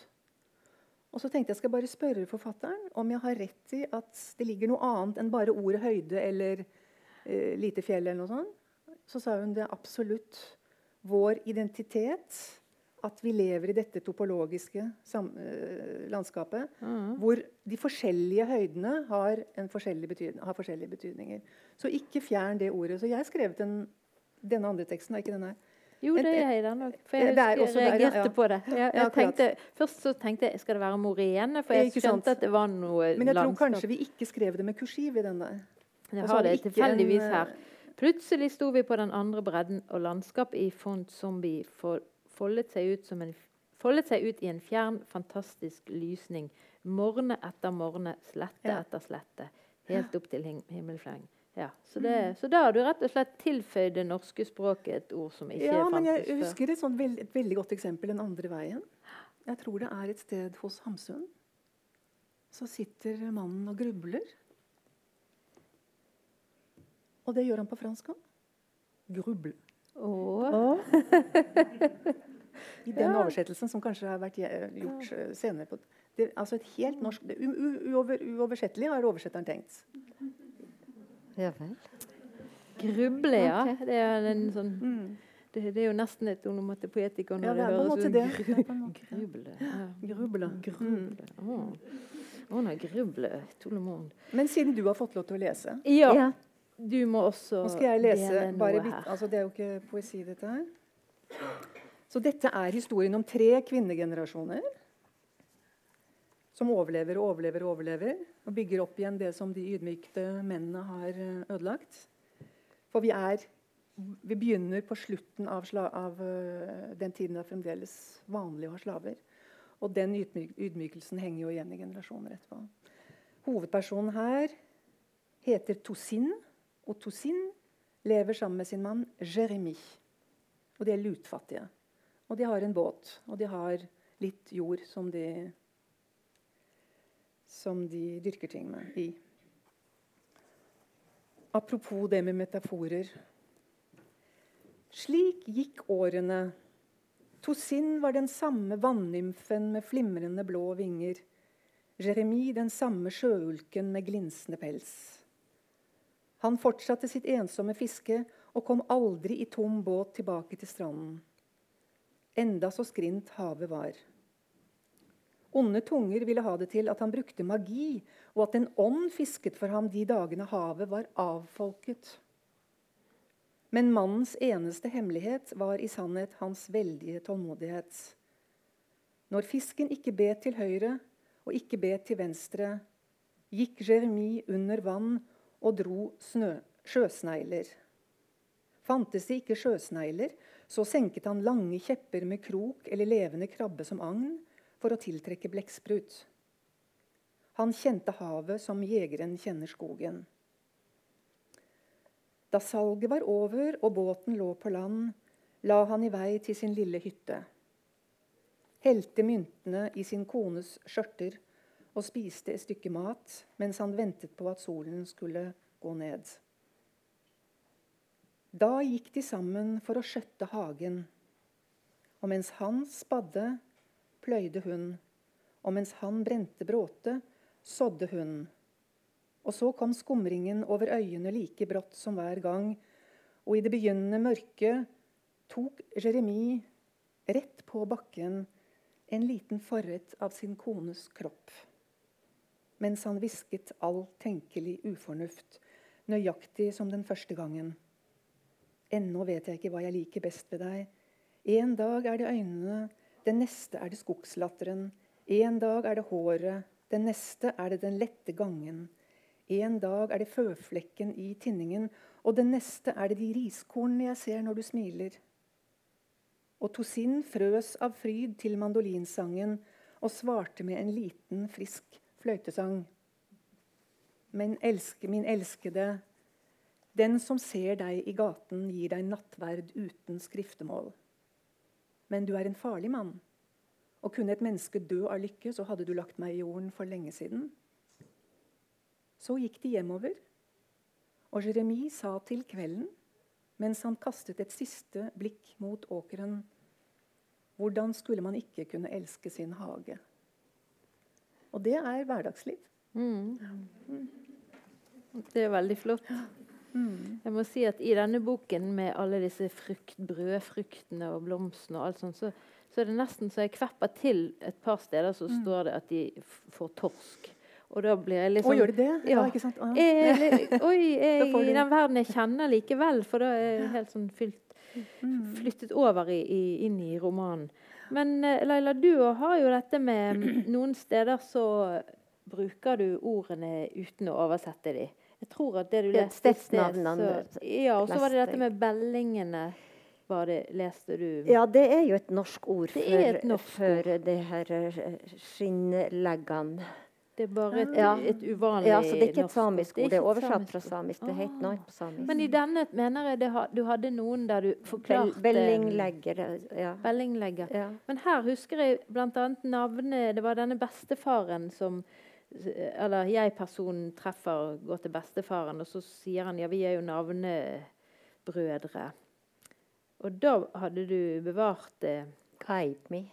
Og så tenkte jeg skal bare spørre forfatteren om jeg har rett i at det ligger noe annet enn bare ordet høyde eller eh, lite fjell. eller noe sånt. Så sa hun det er absolutt vår identitet at vi lever i dette topologiske eh, landskapet, mm. hvor de forskjellige høydene har, en forskjellig har forskjellige betydninger. Så ikke fjern det ordet. Så jeg har skrevet en, denne andre teksten, ikke denne. Jo, det er jeg den òg. For jeg, er husker jeg reagerte der, ja, på det. Jeg, jeg ja, tenkte, først så tenkte jeg skal det være morene, for jeg skjønte at det var noe landskap. Men jeg tror kanskje vi ikke skrev det med kursiv i den der. Jeg har det tilfeldigvis her. eh, Plutselig sto vi på den andre bredden, og landskapet i font zombie for, foldet, seg ut som en, foldet seg ut i en fjern, fantastisk lysning. Morne etter morne, slette Ja. etter slette. Helt opp til him himmelfleng. Ja, så, det, så da har du rett og slett tilføyd det norske språket et ord som ikke Ja, men jeg husker et, sånt veld, et veldig godt eksempel den andre veien. Jeg tror det er et sted hos Hamsun. Så sitter mannen og grubler. Og det gjør han på fransk òg. Gruble. Åh, I den oversettelsen som kanskje har vært gjort eh, senere. På, det, altså et helt norsk, det, u, u, uover, Uoversettelig har oversetteren tenkt. Ja vel. gruble, ja. Okay. Det er en sånn Mm. det, det er jo nesten et onomatopoetikon Ja, når det på en høres ut som Det det. Gruble. Ja. Gruble. Mm. Oh. Nei, gruble. Men siden du har fått lov til å lese Ja, Ja. du må også Nå skal jeg lese dele bare altså Det er jo ikke poesi, dette her. Så dette er historien om tre kvinnegenerasjoner som overlever og overlever og overlever, og bygger opp igjen det som de ydmykte mennene har eh, ødelagt. For vi er Vi begynner på slutten av, av eh, den tiden det er fremdeles vanlig å ha slaver. Og den ydmyk, ydmykelsen henger jo igjen i generasjoner etterpå. Hovedpersonen her heter Tosin, og Tosin lever sammen med sin mann Jeremy. Og de er lutfattige. Og de har en båt, og de har litt jord som de som de dyrker ting med i. Apropos det med metaforer. Slik gikk årene. Tosin var den samme vannymfen med flimrende blå vinger. Jeremy den samme sjøulken med glinsende pels. Han fortsatte sitt ensomme fiske og kom aldri i tom båt tilbake til stranden. Enda så skrint havet var. Onde tunger ville ha det til at han brukte magi, og at en ånd fisket for ham de dagene havet var avfolket. Men mannens eneste hemmelighet var i sannhet hans veldige tålmodighet. Når fisken ikke bet til høyre og ikke bet til venstre, gikk Jeremy under vann og dro snø, sjøsnegler. Fantes det ikke sjøsnegler, så senket han lange kjepper med krok eller levende krabbe som agn for å tiltrekke blekksprut. Han kjente havet som jegeren kjenner skogen. Da salget var over og båten lå på land, la han i vei til sin lille hytte. Helte myntene i sin kones skjørter og spiste et stykke mat mens han ventet på at solen skulle gå ned. Da gikk de sammen for å skjøtte hagen. Og mens han spadde, pløyde hun. Og mens han brente bråte, sådde hun. Og så kom skumringen over øyene like brått som hver gang, og i det begynnende mørket tok Jeremy rett på bakken en liten forrett av sin kones kropp, mens han hvisket all tenkelig ufornuft, nøyaktig som den første gangen. Ennå vet jeg ikke hva jeg liker best ved deg. En dag er det øynene, den neste er det skogslatteren. En dag er det håret, den neste er det den lette gangen. En dag er det føflekken i tinningen, og den neste er det de riskornene jeg ser når du smiler. Og Tosin frøs av fryd til mandolinsangen og svarte med en liten, frisk fløytesang. Men elske, min elskede, den som ser deg i gaten, gir deg nattverd uten skriftemål. Men du er en farlig mann, og kunne et menneske dø av lykke, så hadde du lagt meg i jorden for lenge siden. Så gikk de hjemover, og Jeremi sa til kvelden, mens han kastet et siste blikk mot åkeren, hvordan skulle man ikke kunne elske sin hage? Og det er hverdagsliv. Mm. Det er veldig flott. Mm. Jeg må si at I denne boken med alle disse frukt, brødfruktene og blomstene, og alt sånt, så, så er det nesten så jeg kvepper til et par steder så Mm. står det at de får torsk. Og da blir jeg liksom Å, sånn gjør de det? Ja, Ja. ikke sant? Å, ja. jeg, Oi, jeg i den verden jeg kjenner likevel? For da er jeg helt sånn fylt, Mm. flyttet over i, i, inn i romanen. Men eh, Laila, du har jo dette med Noen steder så bruker du ordene uten å oversette dem. Jeg tror at det du leste stedsnavnene Ja, og så var det dette med bellingene. Var det, leste du? Ja, det er jo et norsk ord Det for, norsk for det her eh, skinnleggene. Det er bare et, Ja. et uvanlig Ja, så det er ikke et samisk ord. Det er oversatt fra samisk. Det heter noe på samisk. Men i denne mener jeg det ha, du hadde noen der du forklarte Bellinglegger, ja. Bellinglegger. ja. Men her husker jeg bl.a. navnet Det var denne bestefaren som Eller jeg-personen treffer, går til bestefaren, og så sier han ja, vi er jo navnebrødre. Og da hadde du bevart det Kaipmi.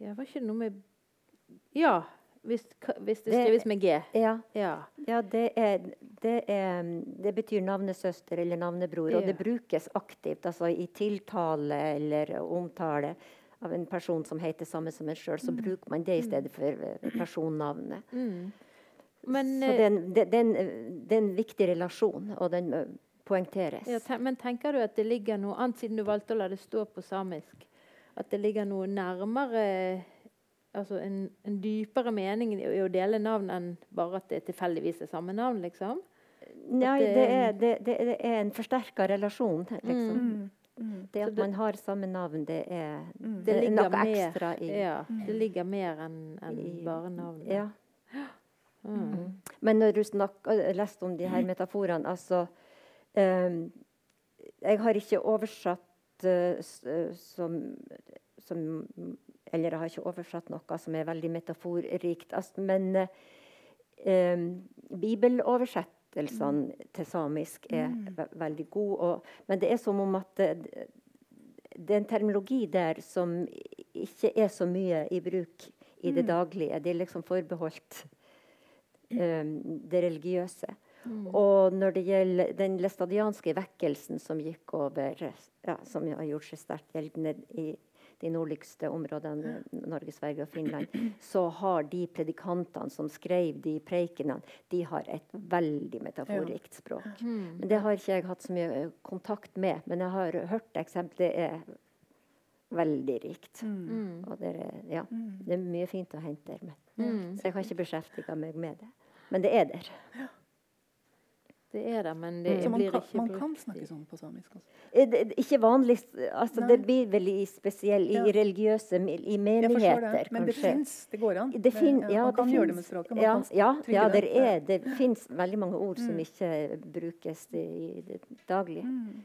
Ja, var ikke det noe med Ja, hvis, hvis det Det- skrives med G. Ja, Ja. ja det, er, det, er, det betyr navnesøster eller navnebror, og det brukes aktivt altså i tiltale eller omtale av en person som heter samme som en sjøl, så bruker man det i stedet for eh, personnavnet. Mm. Men, så eh, det er, en, det, det, er en, det er en viktig relasjon, og den eh, poengteres. Ja, ten, men tenker du at det ligger noe annet, siden du valgte å la det stå på samisk? At det ligger noe nærmere Altså en, en dypere mening i å dele navn enn bare at det tilfeldigvis er samme navn, liksom? Nei, det- det er, det, det, det er en forsterka relasjon, liksom. Mm. Mm. Det at det- man har samme navn, det er, Mm. det er ligger noe mer- ekstra i Ja, det ligger mer enn en bare navnet. ja. Mm. Men når du snakk, øh, leste om de her metaforene altså um, Jeg har ikke oversatt uh, som, som Eller jeg har ikke oversatt noe som er veldig metaforrikt. Altså, men uh, bibeloversettelsene til samisk er ve veldig gode. Men det er som om at det, det er en terminologi der som ikke er så mye i bruk i det daglige. Det er liksom forbeholdt um, det religiøse. Og når det gjelder den læstadianske vekkelsen som gikk over ja, Som har gjort seg sterkt gjeldende i de nordligste områdene, Norge, Sverige og Finland, så har de predikantene som skrev de preikenene, de har et veldig metaforikt språk. Men Det har ikke jeg hatt så mye eh, kontakt med. Men jeg har hørt eksempler. Det er veldig rikt. Mm. Og det er, ja, det er mye fint å hente der. Men, Mm. Så jeg har ikke beskjeftiga meg med det. Men det er der. Det er det, men det Så man blir kan, ikke man kan snakke sånn på samisk også. Eh, det- det- Ikke vanlig altså Det blir vel i spesiell i Ja. religiøse i menigheter, det, men det fins. Det går an. Det fin, ja, man kan det gjøre det med språket. Man Ja, kan ja, ja det. det, er, det fins veldig mange ord som ikke brukes i det daglige. Mm.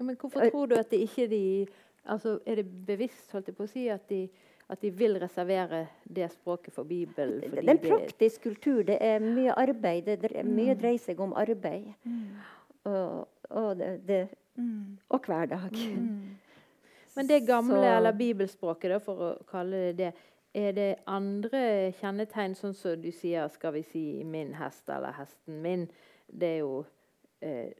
Ja, Men hvorfor tror du at det ikke de altså Er det bevisst holdt jeg på å si, at de, at de vil reservere det språket for Bibelen? Det, er en praktisk kultur. Det er mye arbeid. Det, er mye dreier seg om arbeid. Og, og, det, det, Mm. og hverdag. Mm. Men det gamle, Så- eller bibelspråket, da, for å kalle det det, er det andre kjennetegn, sånn som du sier, skal vi si 'min hest' eller 'hesten min'? Det er jo eh,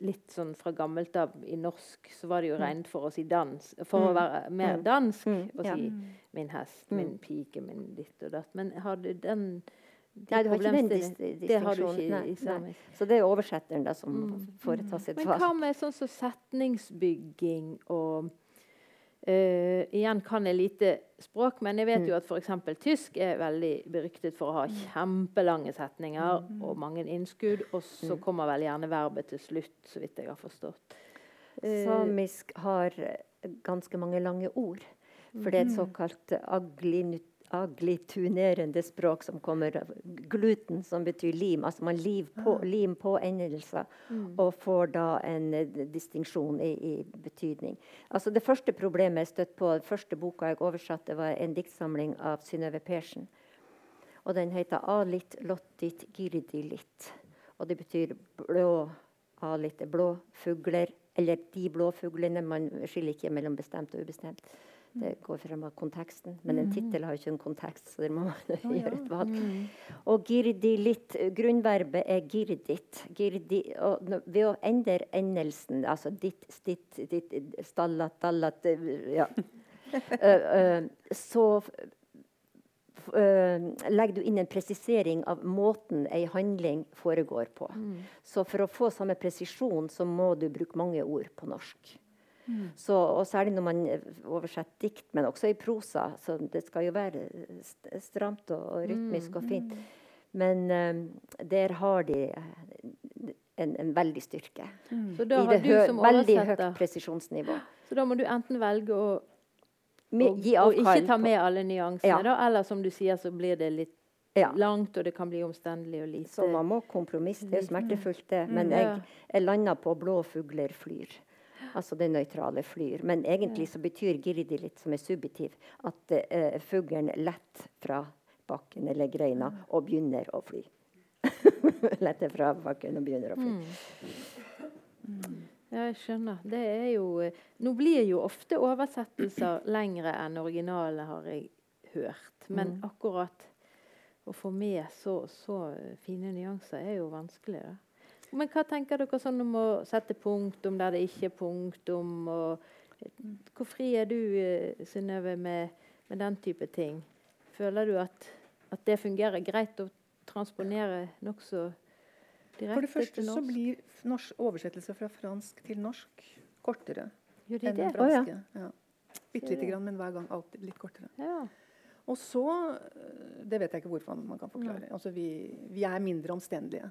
litt sånn fra gammelt av i norsk så var det jo regnet for å si dans. For å være mer Mm. dansk Mm, ja. si 'min hest', 'min pike', 'min ditt og datt'. Men har du den de Nei, du har ikke den dis Det har du distinksjonen. Så det er oversetteren da som foretar sitt Men hva med sånn som setningsbygging og eh, Igjen kan jeg lite språk, men jeg vet Mm. jo at f.eks. tysk er veldig beryktet for å ha kjempelange setninger og mange innskudd, og så Mm. kommer vel gjerne verbet til slutt, så vidt jeg har forstått. Uh, Samisk har ganske mange lange ord. For det er et såkalt aglinut aglitunerende språk som kommer av gluten, som betyr lim. Altså man liv på, lim på endelser, og får da en eh, distinksjon i, i betydning. Altså Det første problemet jeg støtte på, den første boka jeg oversatte, var en diktsamling av Synnøve Persen. Og den heter 'Alit lottit girdilit'. Og det betyr blå alit, blå fugler. Eller de blå fuglene. Man skiller ikke mellom bestemt og ubestemt. Det går frem av konteksten. Men en tittel har jo ikke en kontekst, så dere må man gjøre et valg. Og girdilit, grunnverbet er girdit. Girdi, ved å endre endelsen, altså ditt, stitt, ditt, stallat, dallat eh, ja. Eh, eh, så legger du inn en presisering av måten ei handling foregår på. Så for å få samme presisjon, så må du bruke mange ord på norsk. Så, og særlig når man oversetter dikt, men også i prosa. Så det skal jo være stramt og, og rytmisk og fint. Men um, der har de en, en veldig styrke. Så da I det du hø som veldig høyt presisjonsnivå. Så da må du enten velge å og, og ikke ta med alle nyansene, Ja. da, eller som du sier, så blir det litt Ja. langt, og det kan bli omstendelig og lite. Så man må kompromisse. Det er jo smertefullt, det. Men jeg, jeg landa på 'blå fugler flyr'. Altså det nøytrale flyr. Men egentlig så betyr girdi litt, som er subjektiv, at eh, fuglen letter fra bakken eller greina og begynner å fly. letter fra bakken og begynner å fly. Ja, jeg skjønner. Det er jo eh, Nå blir jo ofte oversettelser lengre enn originale, har jeg hørt. Men Mm. akkurat å få med så, så fine nyanser er jo vanskelig. da. Men hva tenker dere sånn om å sette punktum der det ikke er punktum? Hvor fri er du, eh, Synnøve, med, med den type ting? Føler du at, at det fungerer greit å transponere nokså direkte til norsk? For det første så blir norsk, oversettelse fra fransk til norsk kortere enn den franske. Oh, ja. ja. Bitte lite grann, men hver gang alltid litt kortere. Ja. Og så øh, Det vet jeg ikke hvorfor man kan forklare. Altså, vi, vi er mindre omstendelige.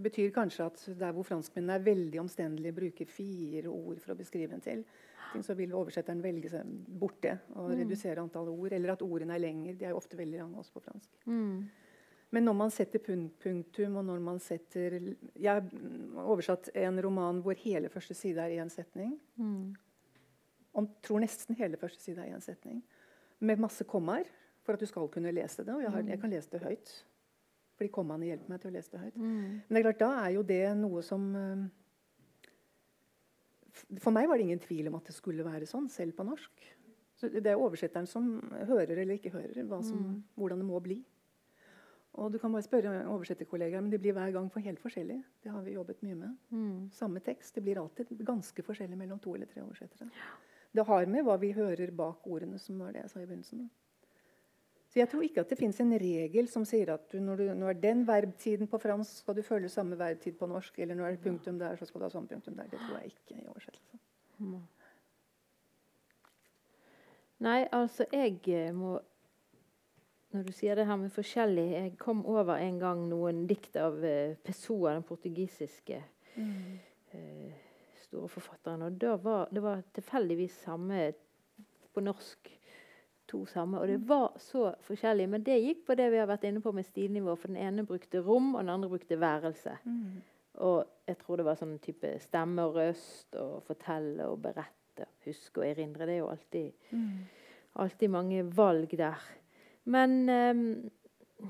Det betyr kanskje at der hvor franskmennene er veldig omstendelige, bruker fire ord for å beskrive en til, ting, så vil oversetteren velge seg bort det og redusere antallet ord. Eller at ordene er lengre. De er jo ofte veldig lange også på fransk. Mm. Men når man setter punktum, og når man setter Jeg har oversatt en roman hvor hele første side er én setning. Mm. Om, tror nesten hele første side er én setning. Med masse kommaer for at du skal kunne lese det. Og jeg, har, jeg kan lese det høyt. Fordi kommaene hjelper meg til å lese det høyt. Mm. Men det er klart, da er jo det noe som eh, For meg var det ingen tvil om at det skulle være sånn, selv på norsk. Så det er oversetteren som hører eller ikke hører hva som, hvordan det må bli. Og du kan bare spørre oversetterkollegaer, men det blir hver gang for helt forskjellig. Det har vi jobbet mye med. Mm. Samme tekst. Det blir alltid ganske forskjellig mellom to eller tre oversettere. Det har med hva vi hører bak ordene, som var det jeg sa i begynnelsen. Så jeg tror ikke at det fins en regel som sier at du, når, du, når den verbtiden på fransk skal du følge samme verbtid på norsk, eller når det er punktum der, så skal du ha samme punktum der. Det tror jeg ikke i oversettelse. Nei, altså, jeg eh, må Når du sier det her med forskjellig Jeg kom over en gang noen dikt av uh, Pessoa, den portugisiske eh, store forfatteren. Og da var, det var tilfeldigvis samme på norsk. To samme. Og det var så forskjellig. Men det gikk på det vi har vært inne på med stilnivå. For den ene brukte rom, og den andre brukte værelse. Og jeg tror det var sånn type stemme og røst og fortelle og berette, huske og erindre. Det er jo alltid, alltid mange valg der. Men, um,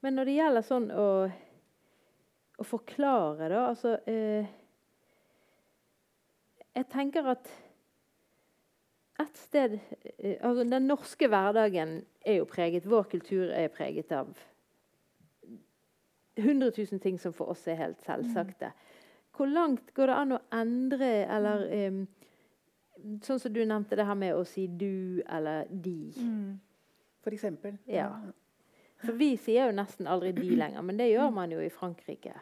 men når det gjelder sånn å, å forklare, da Altså eh, Jeg tenker at et sted eh, altså Den norske hverdagen er jo preget Vår kultur er preget av 100 000 ting som for oss er helt selvsagte. Hvor langt går det an å endre, eller um, Sånn som du nevnte det her med å si 'du' eller 'de'. For eksempel. Ja. For vi sier jo nesten aldri 'de' lenger, men det gjør man jo i Frankrike.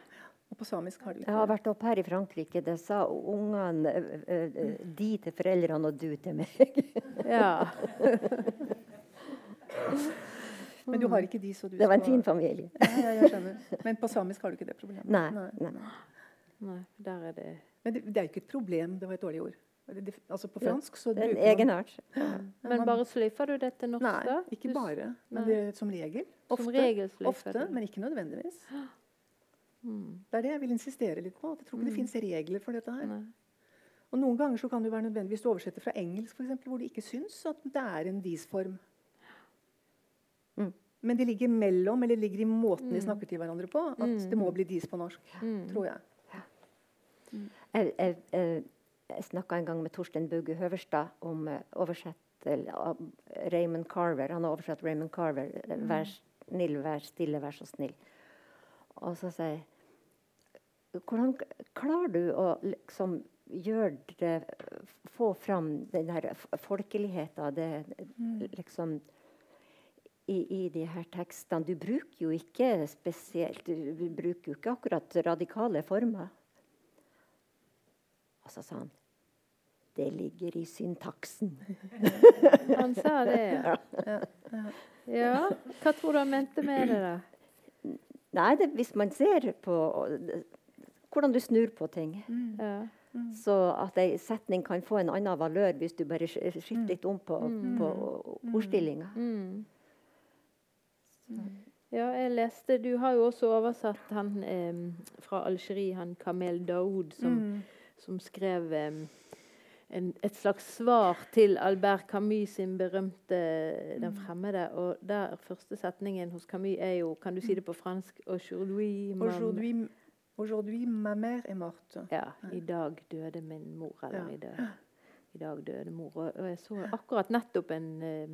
Og på samisk har de Jeg har vært opp her i Frankrike. Det sa ungene eh, eh, de til foreldrene og du til meg. Ja. Men du har ikke de, så du Det var en skal- fin familie. Ja, ja, jeg skjønner. Men på samisk har du ikke det problemet. Nei. nei. Nei, der er det Men det, det er jo ikke et problem. Det var et dårlig ord. Det, altså På fransk så Det er en egenart. Ja. Men bare sløyfer du dette norsk, da? Nei, ikke bare. Men det som regel. Ofte, Som regel ofte men ikke nødvendigvis. Mm. Det er det jeg vil insistere litt på. at Jeg tror ikke det fins regler for dette her. Nei. Og Noen ganger så kan det være nødvendig hvis du oversetter fra engelsk, for eksempel, hvor det ikke syns at det er en dis-form. Mm. Men det ligger mellom, eller ligger i måten de Mm. snakker til hverandre på, at Mm. det må bli dis på norsk. Mm. Tror jeg. Jeg, jeg, jeg, jeg snakka en gang med Torstein Bugge Høverstad om uh, oversett av Raymond Carver. Han har oversatt Raymond Carver. eh, 'Vær snill, vær stille, vær så snill'. Og så jeg Hvordan klarer du å liksom gjøre det Få fram den der f- folkeligheten, det liksom i, i de her tekstene. Du bruker jo ikke spesielt Du bruker jo ikke akkurat radikale former. Og så sa han Det ligger i syntaksen. Han sa det, ja. ja. Hva tror du han mente med det, da? Nei, det, hvis man ser på hvordan du snur på ting, Ja. så at ei setning kan få en annen valør hvis du bare skifter litt om på, på ordstillinga. Mm. jeg leste Du har jo også oversatt han eh, fra Algerie, han Kamel Daoud, som, Mm. som skrev eh, en, et slags svar til Albert Camus sin berømte 'Den fremmede'. Og der første setningen hos Camus er jo Kan du si det på fransk? Aujourd'hui, Aujourd'hui, aujourd'hui, ma mère est morte. Ja. I dag døde min mor. Eller Ja. i, dag, i dag døde mor. Og, og jeg så akkurat nettopp en eh,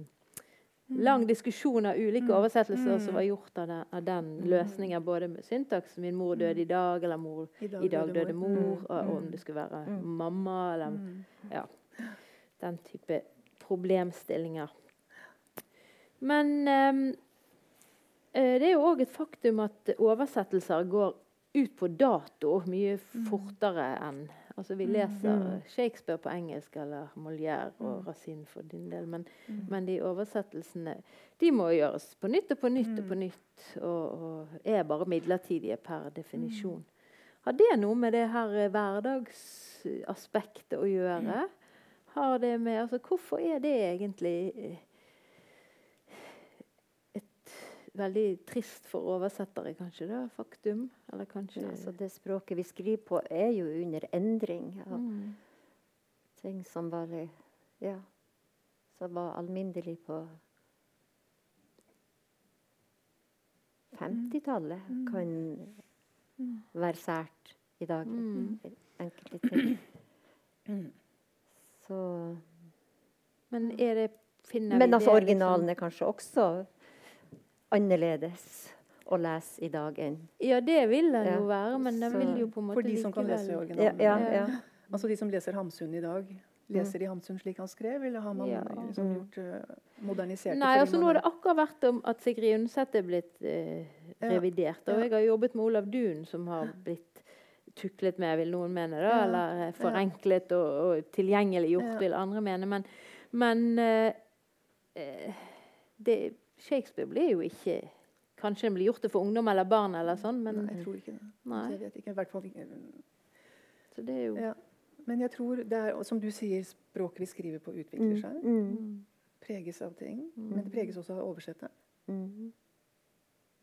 lang diskusjon av ulike oversettelser som var gjort av den, av den løsningen, både med syntaks 'min mor døde i dag', eller mor, 'i dag døde mor', og om det skulle være mamma, eller ja, den type problemstillinger. Men eh, det er jo òg et faktum at oversettelser går ut på dato mye fortere enn Altså Vi leser Shakespeare på engelsk eller Molière og Racine for din del, men, men de oversettelsene de må gjøres på nytt og på nytt og på nytt, og, og er bare midlertidige per definisjon. Har det noe med det her eh, hverdagsaspektet å gjøre? Har det med, altså Hvorfor er det egentlig eh, et veldig trist for oversettere, kanskje? det er Faktum? Eller kanskje Altså, det språket vi skriver på, er jo under endring. Ja. Mm. Ting som var, ja, som var alminnelig på 50-tallet, kan være sært i dag. Mm. Enkelte ting. Så Men er det finner Men vi altså, originalen er kanskje også annerledes å lese i dag enn? Ja, det vil den Ja, jo være, men den vil jo på en måte For de som kan lese originalen. ja, Ja. ja. Altså de som leser Hamsun i dag. Leser de Hamsun slik han skrev, eller har man Ja. liksom Mm. gjort uh, modernisert det? Nei, altså nå har det akkurat vært om at Sigrid Undset er blitt Ja. revidert. Og jeg har jobbet med Olav Duun, som har blitt tuklet med, vil noen mene. da, Ja. Eller eh, forenklet og, og tilgjengeliggjort, Ja. vil andre mene. Men, men eh, det, Shakespeare blir jo ikke Kanskje den blir gjort det for ungdom eller barn, eller sånn, men Nei, jeg tror ikke det. Nei. Jeg vet ikke, i hvert fall ikke. så det er jo Ja. Men jeg tror det er, som du sier, språket vi skriver på utvikler seg. Mm. Preges av ting. Men det preges også av oversettet. oversette. Mm.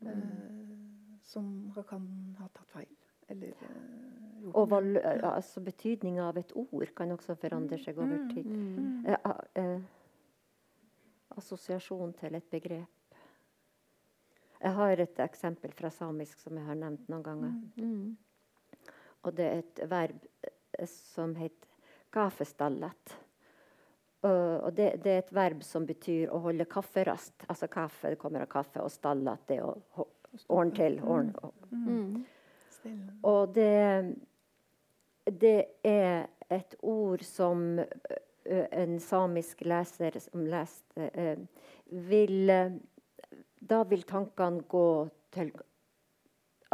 Eh, som kan ha tatt feil. Eller eh, Og val, altså, betydninga av et ord kan også forandre seg over tid. mm. Eh, eh, assosiasjon til et begrep. Jeg har et eksempel fra samisk som jeg har nevnt noen ganger. Mm. Og det er et verb eh, som heter gafestallet. Uh, og det, det er et verb som betyr å holde kafferast. Altså kaffe, det kommer av kaffe, og stallat, det å ordne til. Ordne, og, Mm. Og det, det er et ord som en samisk leser som leste, ø, vil ø, Da vil tankene gå til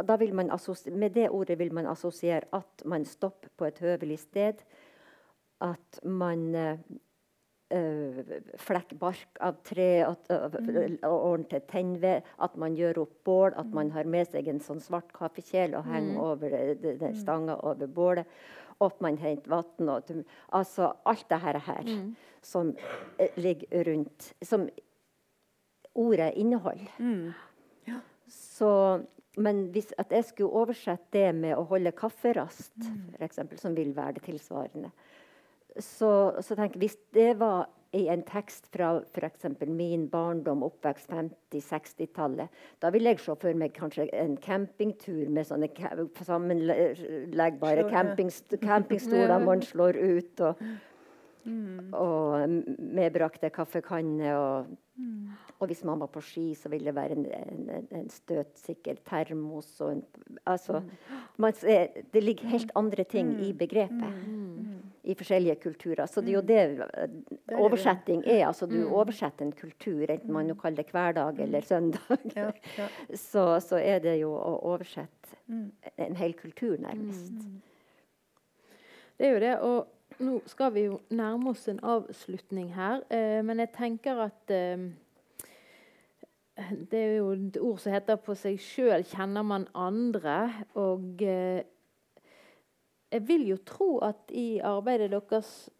da vil man Med det ordet vil man assosiere at man stopper på et høvelig sted. At man ø, ø, flekker bark av tre og, og, og ordner til tennved. At man gjør opp bål. At man har med seg en sånn svart kaffekjel og henger over det- den stanga over bålet. Og at man henter vann. og Altså alt det her, her som eh, ligger rundt. Som ordet inneholder. Mm. Så, men hvis at jeg skulle oversette det med å holde kafferast, for eksempel, som vil være det tilsvarende, så, så jeg hvis det var i en tekst fra f.eks. min barndom, oppvekst 50-60-tallet, da vil jeg se for meg kanskje en campingtur med sånne sammenleggbare campingstoler campingstoler man slår ut, og, Mm. og medbrakte kaffekanner Og, og hvis man var på ski, så ville det være en, en, en- støtsikker termos. Og en, altså, man ser, det ligger helt andre ting i begrepet i forskjellige kulturer. Så det er jo det oversetting er. altså Du oversetter en kultur, enten man nå kaller det hverdag eller søndag. Ja, ja. Så, så er det jo å oversette Mm. en hel kultur, nærmest. Det er jo det. Og nå skal vi jo nærme oss en avslutning her. Eh, men jeg tenker at eh, Det er jo et ord som heter 'på seg sjøl kjenner man andre'. Og eh, jeg vil jo tro at i arbeidet deres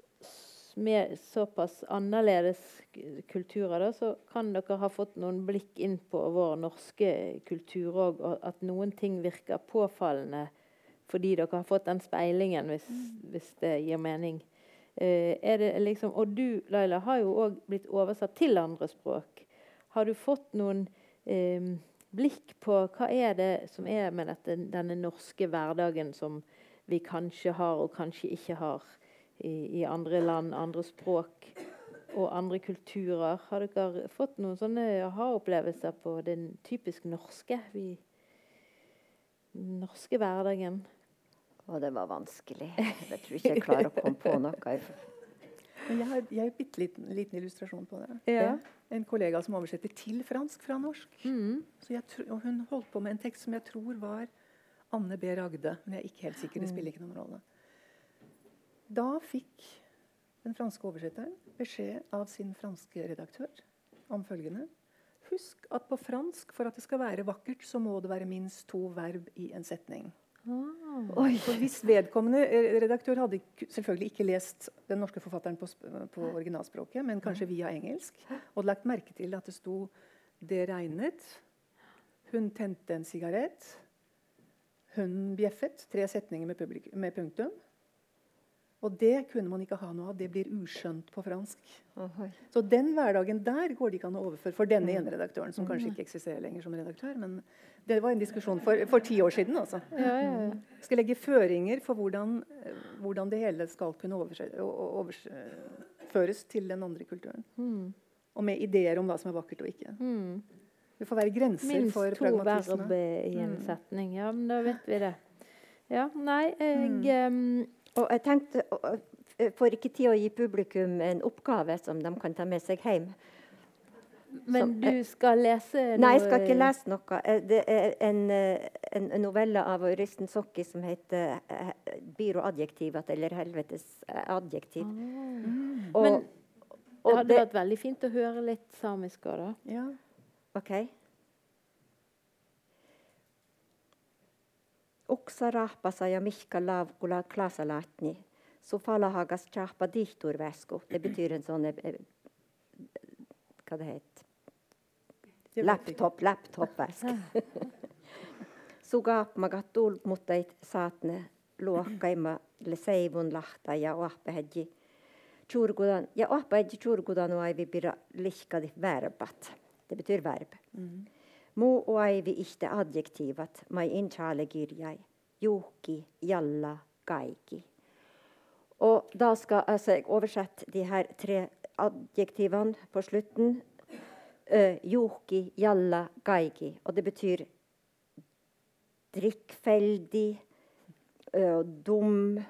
med såpass annerledes kulturer, da, så kan dere ha fått noen blikk inn på vår norske kultur òg, og at noen ting virker påfallende fordi dere har fått den speilingen, hvis, hvis det gir mening. Uh, liksom, og du, Laila, har jo òg blitt oversatt til andre språk. Har du fått noen uh, blikk på hva er det som er med dette, denne norske hverdagen som vi kanskje har og kanskje ikke har i, i andre land, andre språk og andre kulturer? Har dere fått noen sånne aha-opplevelser på den typisk norske, vi, norske hverdagen? Og det var vanskelig. Jeg tror ikke jeg klarer å komme på noe. Men jeg har, jeg har bitte liten, liten, illustrasjon på det. Ja. En kollega som oversetter til fransk fra norsk. Mm. Jeg, og hun holdt på med en tekst som jeg tror var Anne B. Ragde. Men jeg er ikke helt sikker. Det spiller ikke noen rolle. Da fikk den franske oversetteren beskjed av sin franske redaktør om følgende Husk at på fransk, for at det skal være vakkert, så må det være minst to verb i en setning. Ah. For hvis vedkommende eh, redaktør hadde selvfølgelig ikke lest den norske forfatteren på, på originalspråket, men kanskje via engelsk, og lagt merke til at det sto 'det regnet', 'hun tente en sigarett', 'hun bjeffet', tre setninger med, med punktum. Og det kunne man ikke ha noe av. Det blir uskjønt på fransk. Ohoi. Så den hverdagen der går det ikke an å overføre for denne ene redaktøren, som kanskje ikke eksisterer lenger som redaktør. Men det var en diskusjon for, for ti år siden. Altså. Ja, ja, ja. Skal legge føringer for hvordan, hvordan det hele skal kunne overføres til den andre kulturen. Mm. Og med ideer om hva som er vakkert og ikke. Mm. Det får være grenser Minst for to pragmatisme. verb i en Mm. setning. Ja, men da vet vi det. Ja, nei, jeg Mm. um, Og jeg tenkte, jeg får ikke tid å gi publikum en oppgave som de kan ta med seg hjem. Men du skal lese noe Nei, jeg skal ikke lese noe. Eh, Det er en, eh, en novelle av Øystein Sokki som heter eh, 'Biro eller 'Helvetes eh, adjektiv'. Mm. Og, Men det og hadde det, vært veldig fint å høre litt samisk òg, da. Ja. OK. Oksarahpasa ja mihka lavkula klasalatni. Sofalahagas chahpa dihturväsku. Det betyr en sånn eh, eh, Hva det heter Det vet jeg ikke. Laptop, laptopväsk. Sugap magatul muttait saatne luokkaima le seivun lahta ja oahpehedji churgudan ja oahpehedji churgudan oaivi pira lihkadi verbat. Det betyr verb. Mm. Mu oaivi ihte adjektivat mai inchale kirjai. Juhki, jalla, kaiki. Og da skal altså, jeg oversette de her tre adjektivene på slutten. Uh, Juhki, jalla, kaiki. Og det betyr drikkfeldig, uh, dum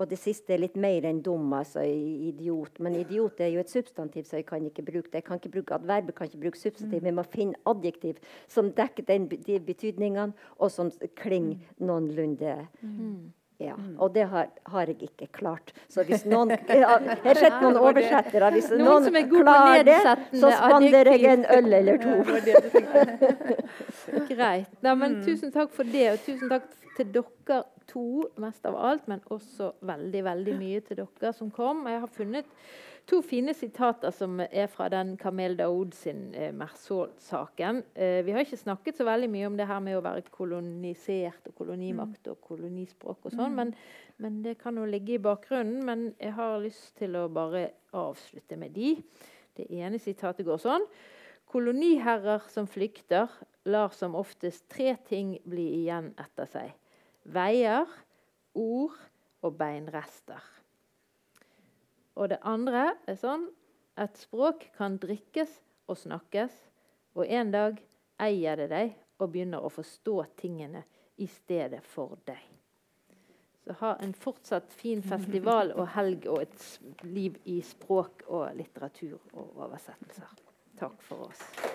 Og det siste er litt mer enn dum, altså idiot. Men idiot er jo et substantiv, så jeg kan ikke bruke det. Jeg kan ikke bruke adverb, kan ikke bruke substantiv. Vi må finne adjektiv som dekker den, de betydningene, og som klinger noenlunde. Ja, og det har, har jeg ikke klart. Så hvis noen Jeg har sett noen oversettere. Hvis Noen noen, som er klarer det, så spanderer jeg en øl eller to. Greit. Nei, men Tusen takk for det, og tusen takk til dere to mest av alt, men også veldig veldig mye til dere som kom. Jeg har funnet to fine sitater som er fra den Kamel Daoud sin eh, Mersault-saken. Eh, vi har ikke snakket så veldig mye om det her med å være kolonisert og kolonimakt og kolonispråk og sånn, men, men det kan jo ligge i bakgrunnen. Men jeg har lyst til å bare avslutte med de. Det ene sitatet går sånn. Koloniherrer som flykter, lar som oftest tre ting bli igjen etter seg. Veier, ord og beinrester. Og det andre er sånn et språk kan drikkes og snakkes, og en dag eier det deg og begynner å forstå tingene i stedet for deg. Så ha en fortsatt fin festival og helg og et liv i språk og litteratur og oversettelser. Takk for oss.